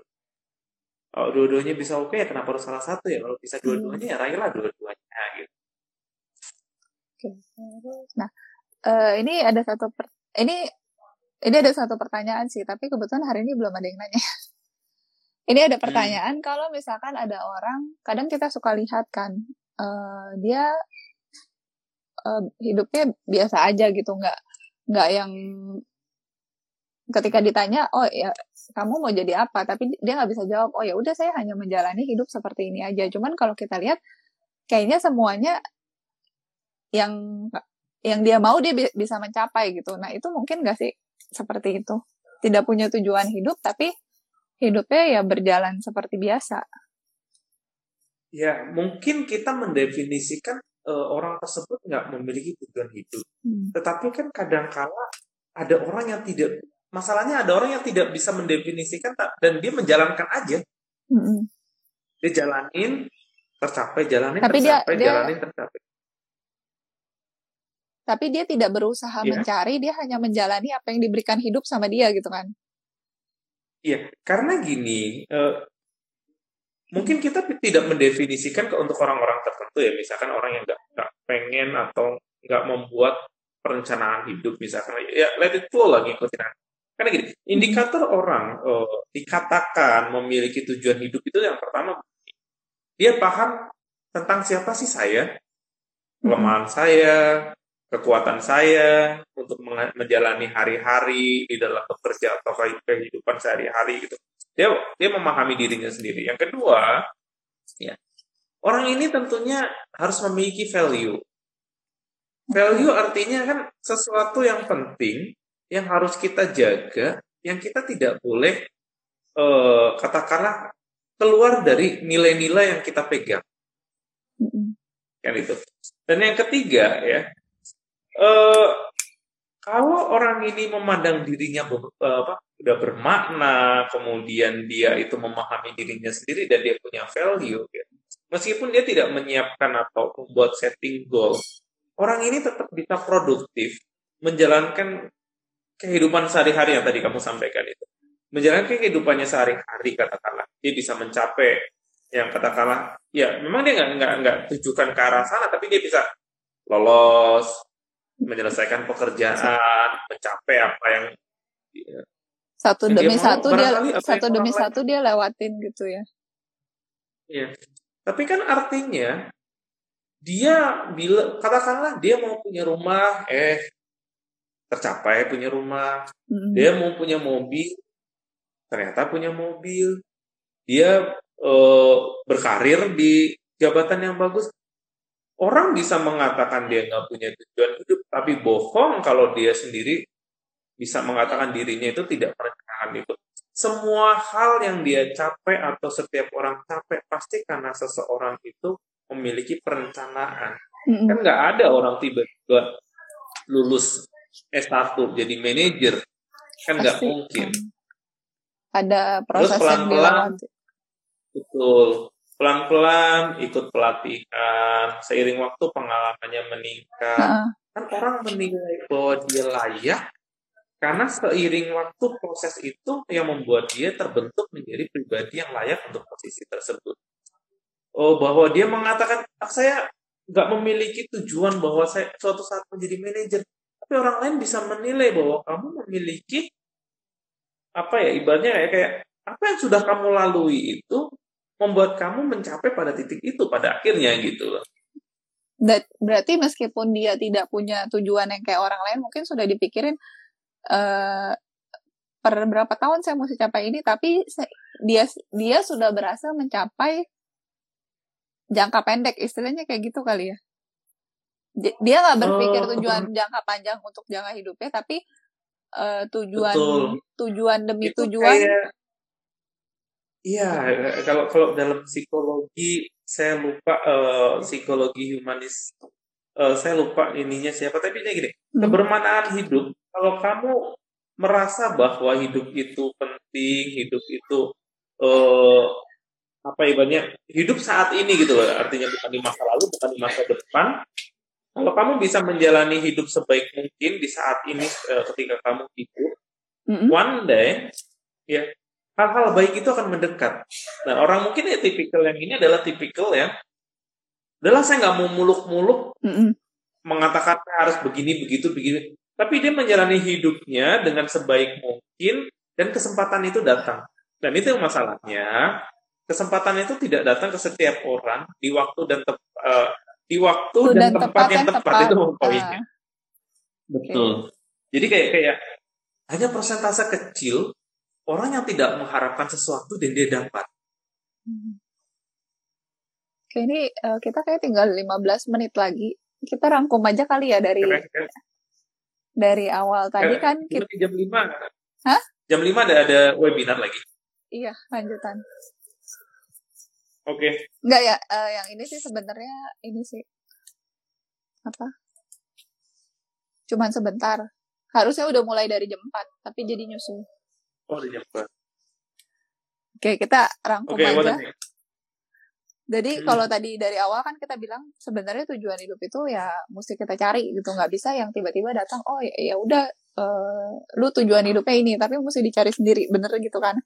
Kalau dua-duanya bisa oke, ya kenapa harus salah satu ya? Kalau bisa dua-duanya, ya raihlah dua-duanya gitu. Oke. Nah, uh, ini ada satu per ini ini ada satu pertanyaan sih, tapi kebetulan hari ini belum ada yang nanya. ini ada hmm. pertanyaan, hmm. kalau misalkan ada orang, kadang kita suka lihat kan, uh, dia uh, hidupnya biasa aja gitu, nggak nggak yang ketika ditanya, oh ya kamu mau jadi apa, tapi dia nggak bisa jawab, oh ya udah saya hanya menjalani hidup seperti ini aja. Cuman kalau kita lihat, kayaknya semuanya yang yang dia mau dia bisa mencapai gitu. Nah itu mungkin gak sih seperti itu. Tidak punya tujuan hidup, tapi hidupnya ya berjalan seperti biasa. Ya, mungkin kita mendefinisikan uh, orang tersebut nggak memiliki tujuan hidup. Hmm. Tetapi kan kadangkala ada orang yang tidak, masalahnya ada orang yang tidak bisa mendefinisikan dan dia menjalankan aja. Hmm. Dia jalanin, tercapai, jalanin, Tapi tercapai, dia, jalanin, tercapai tapi dia tidak berusaha yeah. mencari, dia hanya menjalani apa yang diberikan hidup sama dia gitu kan. Iya, yeah, karena gini, uh, mungkin kita tidak mendefinisikan ke untuk orang-orang tertentu ya, misalkan orang yang nggak pengen atau nggak membuat perencanaan hidup misalkan, ya let it flow lagi ikutin karena gini, indikator orang uh, dikatakan memiliki tujuan hidup itu yang pertama dia paham tentang siapa sih saya, kelemahan saya, kekuatan saya untuk menjalani hari-hari di dalam bekerja atau kehidupan sehari-hari gitu. Dia dia memahami dirinya sendiri. Yang kedua, ya orang ini tentunya harus memiliki value. Value artinya kan sesuatu yang penting yang harus kita jaga, yang kita tidak boleh eh, katakanlah keluar dari nilai-nilai yang kita pegang. Kan itu. Dan yang ketiga ya, uh, kalau orang ini memandang dirinya ber, apa, udah bermakna, kemudian dia itu memahami dirinya sendiri dan dia punya value, ya. meskipun dia tidak menyiapkan atau membuat setting goal, orang ini tetap bisa produktif, menjalankan kehidupan sehari-hari yang tadi kamu sampaikan itu. Menjalankan kehidupannya sehari-hari katakanlah, dia bisa mencapai yang katakanlah, ya memang dia nggak nggak nggak tujukan ke arah sana, tapi dia bisa lolos, menyelesaikan pekerjaan, mencapai apa yang ya, satu demi satu dia satu demi satu dia lewatin gitu ya. Iya. Tapi kan artinya dia bila katakanlah dia mau punya rumah eh tercapai punya rumah. Mm. Dia mau punya mobil ternyata punya mobil. Dia eh, berkarir di jabatan yang bagus orang bisa mengatakan dia nggak punya tujuan hidup, tapi bohong kalau dia sendiri bisa mengatakan dirinya itu tidak perencanaan itu. Semua hal yang dia capai atau setiap orang capai pasti karena seseorang itu memiliki perencanaan. Mm-hmm. Kan nggak ada orang tiba-tiba lulus S1 jadi manajer. Kan nggak mungkin. Ada proses Terus pelan-pelan, Betul pelan-pelan ikut pelatihan, seiring waktu pengalamannya meningkat. Uh. Kan orang menilai bahwa dia layak karena seiring waktu proses itu yang membuat dia terbentuk menjadi pribadi yang layak untuk posisi tersebut. Oh, bahwa dia mengatakan, ah, saya nggak memiliki tujuan bahwa saya suatu saat menjadi manajer. Tapi orang lain bisa menilai bahwa kamu memiliki apa ya ibaratnya ya kayak apa yang sudah kamu lalui itu membuat kamu mencapai pada titik itu pada akhirnya gitu loh. Berarti meskipun dia tidak punya tujuan yang kayak orang lain, mungkin sudah dipikirin uh, per berapa tahun saya mesti capai ini, tapi dia dia sudah berhasil mencapai jangka pendek, istilahnya kayak gitu kali ya. Dia nggak berpikir oh, tujuan jangka panjang untuk jangka hidupnya, tapi uh, tujuan betul. tujuan demi itu tujuan kayak, Iya, kalau kalau dalam psikologi saya lupa uh, psikologi humanis uh, saya lupa ininya siapa tapi ini gini hmm. kebermanaan hidup kalau kamu merasa bahwa hidup itu penting hidup itu uh, apa ibaratnya hidup saat ini gitu loh artinya bukan di masa lalu bukan di masa depan kalau kamu bisa menjalani hidup sebaik mungkin di saat ini uh, ketika kamu hidup mm -hmm. one day ya hal-hal baik itu akan mendekat. Nah, orang mungkin ya tipikal yang ini adalah tipikal yang adalah saya nggak mau muluk-muluk mm -mm. mengatakan harus begini, begitu, begini. Tapi dia menjalani hidupnya dengan sebaik mungkin dan kesempatan itu datang. Dan itu yang masalahnya. Kesempatan itu tidak datang ke setiap orang di waktu dan te uh, di waktu dan, dan tempat, tempat yang tepat, tepat. itu poinnya. Uh. Betul. Okay. Jadi kayak kayak hanya persentase kecil orang yang tidak mengharapkan sesuatu dan dia dapat. Oke, ini uh, kita kayak tinggal 15 menit lagi. Kita rangkum aja kali ya dari keren, keren. dari awal tadi kan kita jam 5. Hah? Jam 5 ada ada webinar lagi. Iya, lanjutan. Oke. Okay. Enggak ya, uh, yang ini sih sebenarnya ini sih apa? Cuman sebentar. Harusnya udah mulai dari jam 4, tapi jadi nyusul. Oh, dijemput. Oke, kita rangkum okay, aja. Jadi hmm. kalau tadi dari awal kan kita bilang sebenarnya tujuan hidup itu ya mesti kita cari gitu, nggak bisa yang tiba-tiba datang, oh ya, ya udah, uh, lu tujuan hidupnya ini, tapi mesti dicari sendiri, bener gitu kan?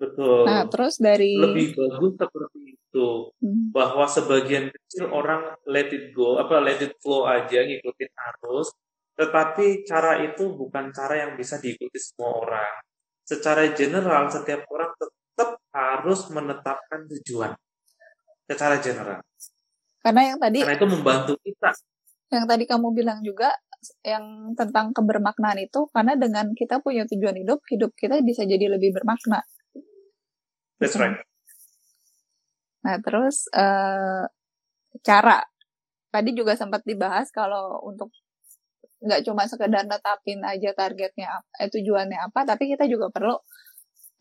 Betul. Nah terus dari lebih bagus seperti itu, hmm. bahwa sebagian kecil orang let it go, apa let it flow aja ngikutin arus, tetapi cara itu bukan cara yang bisa diikuti semua orang. Secara general, setiap orang tetap harus menetapkan tujuan. Secara general. Karena yang tadi... Karena itu membantu kita. Yang tadi kamu bilang juga, yang tentang kebermaknaan itu, karena dengan kita punya tujuan hidup, hidup kita bisa jadi lebih bermakna. That's right. Nah, terus uh, cara tadi juga sempat dibahas kalau untuk nggak cuma sekedar netapin aja targetnya eh, tujuannya apa tapi kita juga perlu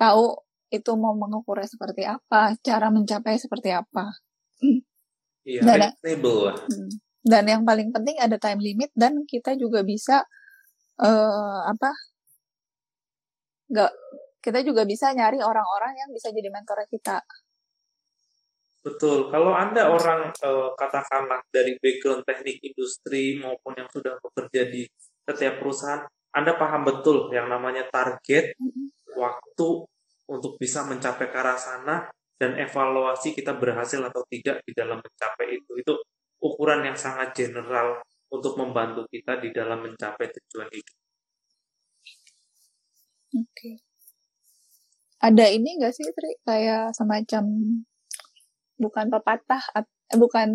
tahu itu mau mengukurnya seperti apa cara mencapai seperti apa. Iya Dan, lah. Hmm. dan yang paling penting ada time limit dan kita juga bisa uh, apa nggak kita juga bisa nyari orang-orang yang bisa jadi mentor kita betul kalau anda orang uh, katakanlah dari background teknik industri maupun yang sudah bekerja di setiap perusahaan anda paham betul yang namanya target mm-hmm. waktu untuk bisa mencapai ke arah sana dan evaluasi kita berhasil atau tidak di dalam mencapai itu itu ukuran yang sangat general untuk membantu kita di dalam mencapai tujuan hidup. Oke. Okay. Ada ini nggak sih, Tri? Kayak semacam bukan pepatah, eh, bukan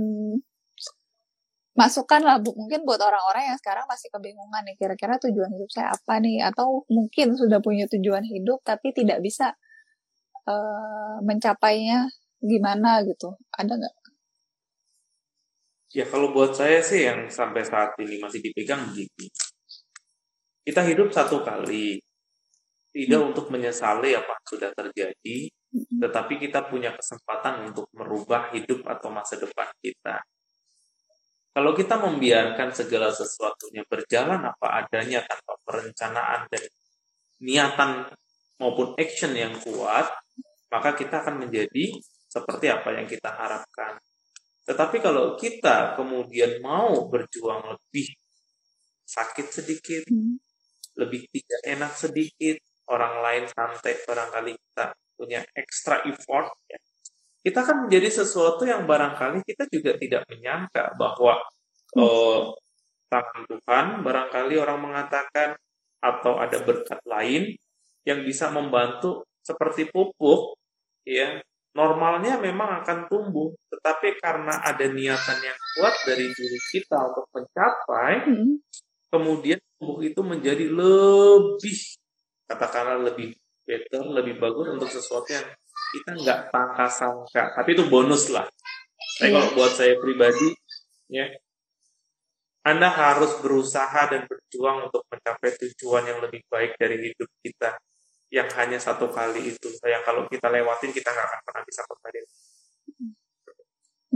masukan lah bu, mungkin buat orang-orang yang sekarang masih kebingungan nih kira-kira tujuan hidup saya apa nih? Atau mungkin sudah punya tujuan hidup tapi tidak bisa uh, mencapainya gimana gitu. Ada nggak? Ya kalau buat saya sih yang sampai saat ini masih dipegang begitu. Kita hidup satu kali, tidak hmm. untuk menyesali apa yang sudah terjadi, hmm. tetapi kita punya kesempatan untuk merubah hidup atau masa depan kita. Kalau kita membiarkan segala sesuatunya berjalan apa adanya tanpa perencanaan dan niatan maupun action yang kuat, maka kita akan menjadi seperti apa yang kita harapkan. Tetapi kalau kita kemudian mau berjuang lebih sakit sedikit, lebih tidak enak sedikit, orang lain santai, barangkali kita punya extra effort, ya. kita akan menjadi sesuatu yang barangkali kita juga tidak menyangka bahwa hmm. uh, tangan Tuhan, barangkali orang mengatakan atau ada berkat lain yang bisa membantu seperti pupuk, ya normalnya memang akan tumbuh, tetapi karena ada niatan yang kuat dari diri kita untuk mencapai, hmm. kemudian tumbuh itu menjadi lebih, katakanlah lebih better, lebih bagus untuk sesuatu yang kita nggak pangka sangka, tapi itu bonus lah. Tapi kalau buat saya pribadi, ya, Anda harus berusaha dan berjuang untuk mencapai tujuan yang lebih baik dari hidup kita yang hanya satu kali itu. Yang kalau kita lewatin kita nggak akan pernah bisa kembali.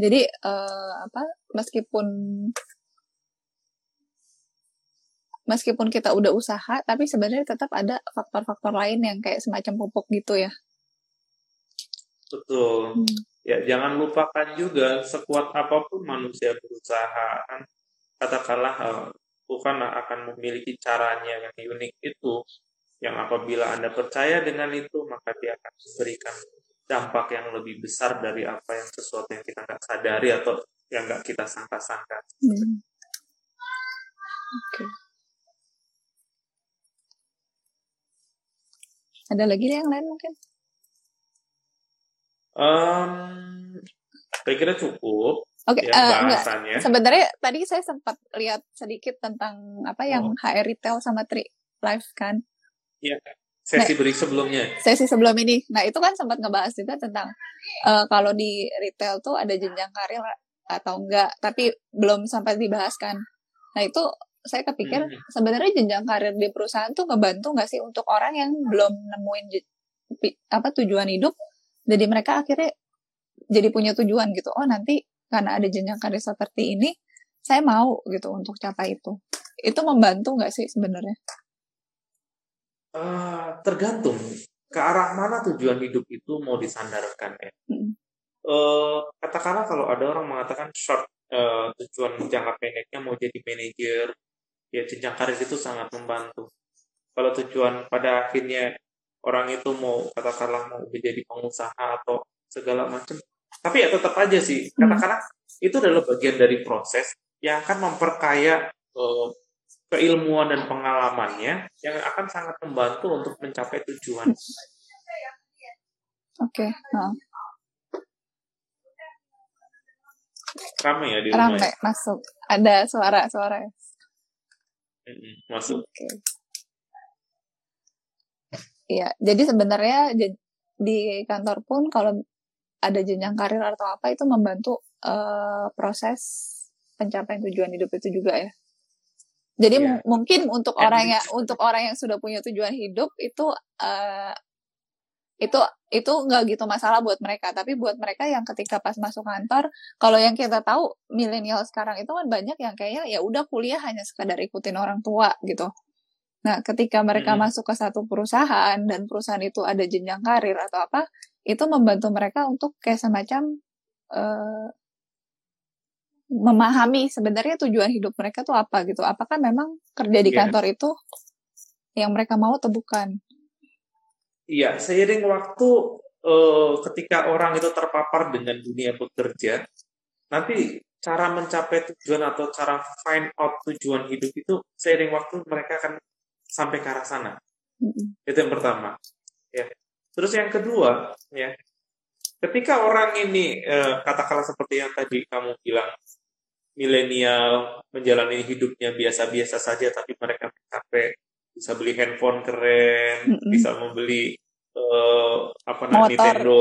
Jadi uh, apa meskipun meskipun kita udah usaha tapi sebenarnya tetap ada faktor-faktor lain yang kayak semacam pupuk gitu ya betul hmm. ya jangan lupakan juga sekuat apa pun manusia berusaha kan katakanlah uh, Tuhan akan memiliki caranya yang unik itu yang apabila Anda percaya dengan itu, maka dia akan memberikan dampak yang lebih besar dari apa yang sesuatu yang kita nggak sadari atau yang nggak kita sangka-sangka. Hmm. Oke. Okay. Ada lagi yang lain mungkin? Um, saya kira cukup. Oke, okay, ya, uh, Sebenarnya tadi saya sempat lihat sedikit tentang apa yang oh. HR retail sama Tri Life kan. Iya. Sesi nah, break sebelumnya. Sesi sebelum ini. Nah, itu kan sempat ngebahas juga tentang uh, kalau di retail tuh ada jenjang karir atau enggak, tapi belum sampai dibahas kan. Nah, itu saya kepikir hmm. sebenarnya jenjang karir di perusahaan tuh ngebantu nggak sih untuk orang yang belum nemuin apa tujuan hidup, jadi mereka akhirnya jadi punya tujuan gitu. Oh, nanti karena ada jenjang karir seperti ini, saya mau gitu untuk capai itu. Itu membantu nggak sih sebenarnya? Uh, tergantung ke arah mana tujuan hidup itu mau disandarkan ya. Hmm. Uh, katakanlah kalau ada orang mengatakan short uh, tujuan jangka pendeknya mau jadi manajer, ya jenjang karir itu sangat membantu. Kalau tujuan pada akhirnya orang itu mau katakanlah mau menjadi pengusaha atau segala macam, tapi ya tetap aja sih katakanlah hmm. itu adalah bagian dari proses yang akan memperkaya uh, keilmuan dan pengalamannya yang akan sangat membantu untuk mencapai tujuan. Oke. Okay. Nah. Rame ya di rumah. Rame, ya? masuk. Ada suara-suara. Masuk. Okay. Iya, jadi sebenarnya di kantor pun kalau ada jenjang karir atau apa itu membantu uh, proses pencapaian tujuan hidup itu juga ya. Jadi yeah. mungkin untuk orang yang untuk orang yang sudah punya tujuan hidup itu uh, itu itu nggak gitu masalah buat mereka tapi buat mereka yang ketika pas masuk kantor kalau yang kita tahu milenial sekarang itu kan banyak yang kayaknya ya udah kuliah hanya sekadar ikutin orang tua gitu nah ketika mereka hmm. masuk ke satu perusahaan dan perusahaan itu ada jenjang karir atau apa itu membantu mereka untuk kayak semacam uh, memahami sebenarnya tujuan hidup mereka tuh apa gitu apakah memang kerja di iya. kantor yeah. itu yang mereka mau atau bukan Iya, seiring waktu uh, ketika orang itu terpapar dengan dunia bekerja, nanti cara mencapai tujuan atau cara find out tujuan hidup itu seiring waktu mereka akan sampai ke arah sana. Mm-hmm. Itu yang pertama. Ya. Terus yang kedua, ya, ketika orang ini uh, katakanlah seperti yang tadi kamu bilang, milenial menjalani hidupnya biasa-biasa saja, tapi mereka mencapai bisa beli handphone keren, mm-hmm. bisa membeli uh, apa namanya Nintendo,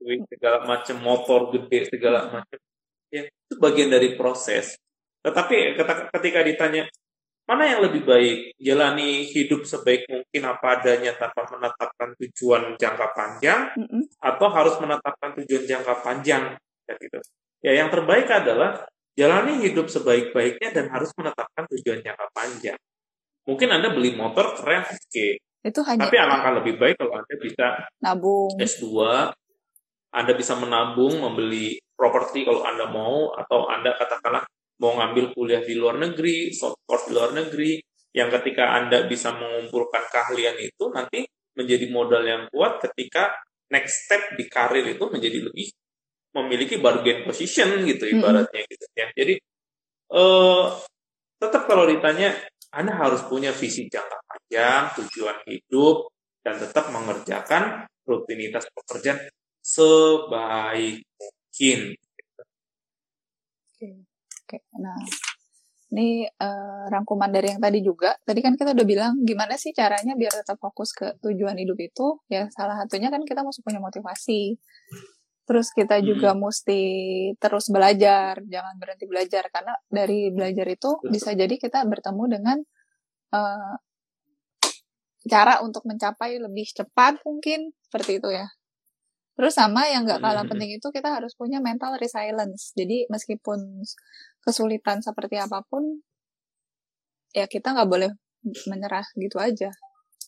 segala macam motor gede segala macam. Ya, itu bagian dari proses. Tetapi ketika ditanya mana yang lebih baik, jalani hidup sebaik mungkin apa adanya tanpa menetapkan tujuan jangka panjang, mm-hmm. atau harus menetapkan tujuan jangka panjang, ya gitu. Ya, yang terbaik adalah jalani hidup sebaik-baiknya dan harus menetapkan tujuan jangka panjang. Mungkin Anda beli motor keren, oke. Okay. Itu hanya Tapi alangkah lebih baik kalau Anda bisa nabung. S2, Anda bisa menabung, membeli properti kalau Anda mau, atau Anda katakanlah mau ngambil kuliah di luar negeri, soft course di luar negeri, yang ketika Anda bisa mengumpulkan keahlian itu, nanti menjadi modal yang kuat ketika next step di karir itu menjadi lebih memiliki bargain position gitu ibaratnya gitu ya. Jadi eh, tetap kalau ditanya anda harus punya visi jangka panjang, tujuan hidup, dan tetap mengerjakan rutinitas pekerjaan sebaik mungkin. Oke, oke. Nah, ini uh, rangkuman dari yang tadi juga. Tadi kan kita udah bilang gimana sih caranya biar tetap fokus ke tujuan hidup itu. Ya salah satunya kan kita mesti punya motivasi. Terus kita juga hmm. mesti terus belajar, jangan berhenti belajar karena dari belajar itu Betul. bisa jadi kita bertemu dengan uh, cara untuk mencapai lebih cepat mungkin seperti itu ya. Terus sama yang nggak kalah hmm. penting itu kita harus punya mental resilience. Jadi meskipun kesulitan seperti apa pun, ya kita nggak boleh menyerah gitu aja.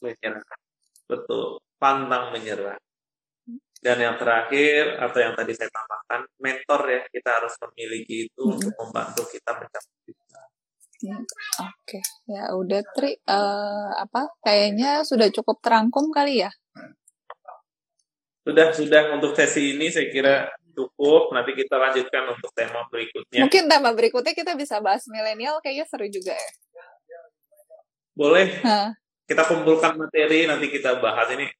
Menyerah, betul. Pantang menyerah. Dan yang terakhir atau yang tadi saya tambahkan, mentor ya kita harus memiliki itu hmm. untuk membantu kita mencapai tujuan. Ya, Oke, okay. ya udah Tri, uh, apa? Kayaknya sudah cukup terangkum kali ya? Sudah, sudah untuk sesi ini saya kira cukup. Nanti kita lanjutkan untuk tema berikutnya. Mungkin tema berikutnya kita bisa bahas milenial, kayaknya seru juga ya. Boleh. Huh. Kita kumpulkan materi, nanti kita bahas ini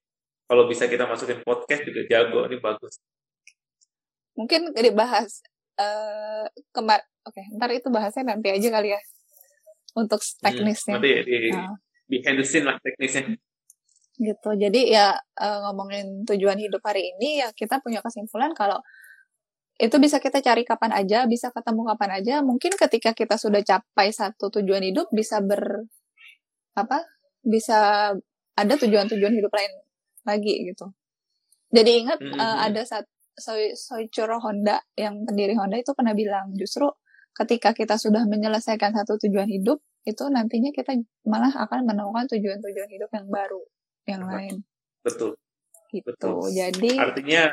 kalau bisa kita masukin podcast juga jago ini bagus mungkin dibahas uh, kemar oke okay, ntar itu bahasnya nanti aja kali ya untuk hmm, teknisnya hmm, nanti di, nah. behind the scene lah teknisnya gitu jadi ya uh, ngomongin tujuan hidup hari ini ya kita punya kesimpulan kalau itu bisa kita cari kapan aja, bisa ketemu kapan aja. Mungkin ketika kita sudah capai satu tujuan hidup bisa ber apa? Bisa ada tujuan-tujuan hidup lain lagi gitu. Jadi ingat mm -hmm. uh, ada saat Soi, Soichiro Honda yang pendiri Honda itu pernah bilang justru ketika kita sudah menyelesaikan satu tujuan hidup itu nantinya kita malah akan menemukan tujuan-tujuan hidup yang baru yang Betul. lain. Betul. Gitu. Betul. Jadi artinya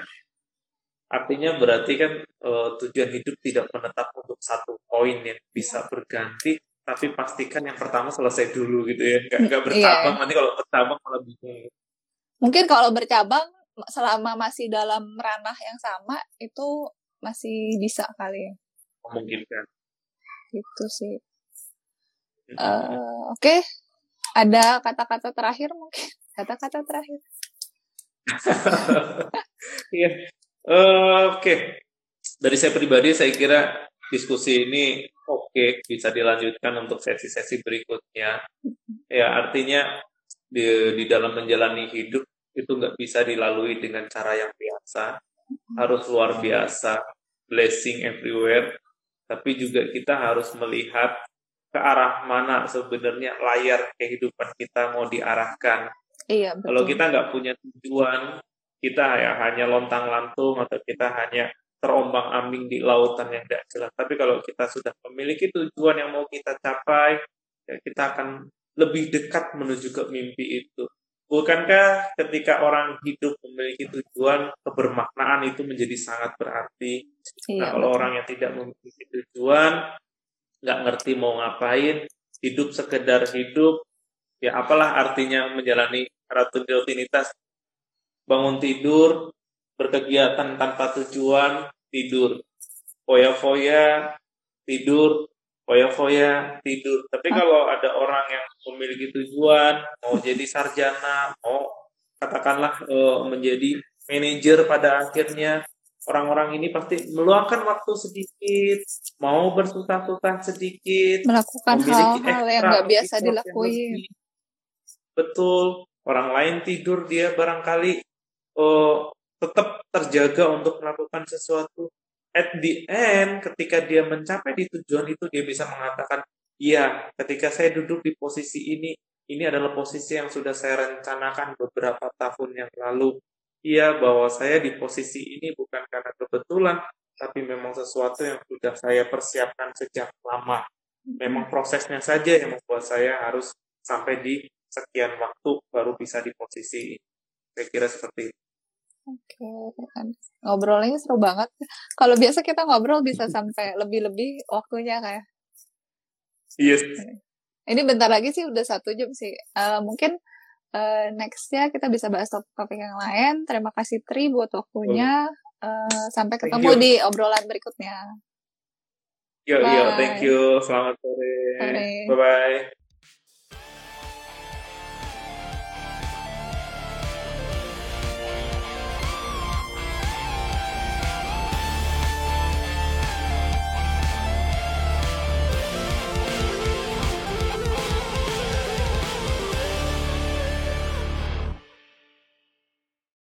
artinya berarti kan uh, tujuan hidup tidak menetap untuk satu poin yang bisa berganti tapi pastikan yang pertama selesai dulu gitu ya nggak nggak iya. bertambah yeah. nanti kalau bertambah malah bingung mungkin kalau bercabang selama masih dalam ranah yang sama itu masih bisa kali ya. Memungkinkan. Gitu sih. Uh, oke. Okay. ada kata-kata terakhir mungkin? Kata-kata terakhir. Iya. uh, oke. Okay. dari saya pribadi saya kira diskusi ini oke okay, bisa dilanjutkan untuk sesi-sesi berikutnya. Ya artinya di, di dalam menjalani hidup itu nggak bisa dilalui dengan cara yang biasa harus luar biasa blessing everywhere tapi juga kita harus melihat ke arah mana sebenarnya layar kehidupan kita mau diarahkan iya, betul. kalau kita nggak punya tujuan kita ya hanya lontang lantung atau kita hanya terombang ambing di lautan yang tidak jelas. Tapi kalau kita sudah memiliki tujuan yang mau kita capai, ya kita akan lebih dekat menuju ke mimpi itu. Bukankah ketika orang hidup memiliki tujuan, kebermaknaan itu menjadi sangat berarti. Iya, nah, kalau betul. orang yang tidak memiliki tujuan, nggak ngerti mau ngapain, hidup sekedar hidup, ya apalah artinya menjalani rutinitas, bangun tidur, berkegiatan tanpa tujuan, tidur. Foya-foya, tidur, foya-foya, tidur. Tapi kalau ada orang yang memiliki tujuan, mau jadi sarjana, mau katakanlah e, menjadi manajer pada akhirnya, orang-orang ini pasti meluangkan waktu sedikit, mau bersusah-susah sedikit, melakukan hal-hal yang nggak biasa dilakuin. Betul, orang lain tidur dia barangkali oh, tetap terjaga untuk melakukan sesuatu. At the end, ketika dia mencapai di tujuan itu, dia bisa mengatakan, iya, ketika saya duduk di posisi ini, ini adalah posisi yang sudah saya rencanakan beberapa tahun yang lalu. Iya, bahwa saya di posisi ini bukan karena kebetulan, tapi memang sesuatu yang sudah saya persiapkan sejak lama. Memang prosesnya saja yang membuat saya harus sampai di sekian waktu baru bisa di posisi ini. Saya kira seperti itu. Oke, kan. Ngobrolnya seru banget. Kalau biasa kita ngobrol bisa sampai lebih-lebih waktunya kayak. Yes. Ini bentar lagi sih udah satu jam sih. Uh, mungkin uh, nextnya kita bisa bahas topik-topik yang lain. Terima kasih Tri buat waktunya. Uh, sampai ketemu di obrolan berikutnya. Yo, yo, thank you. Selamat sore. Bye-bye.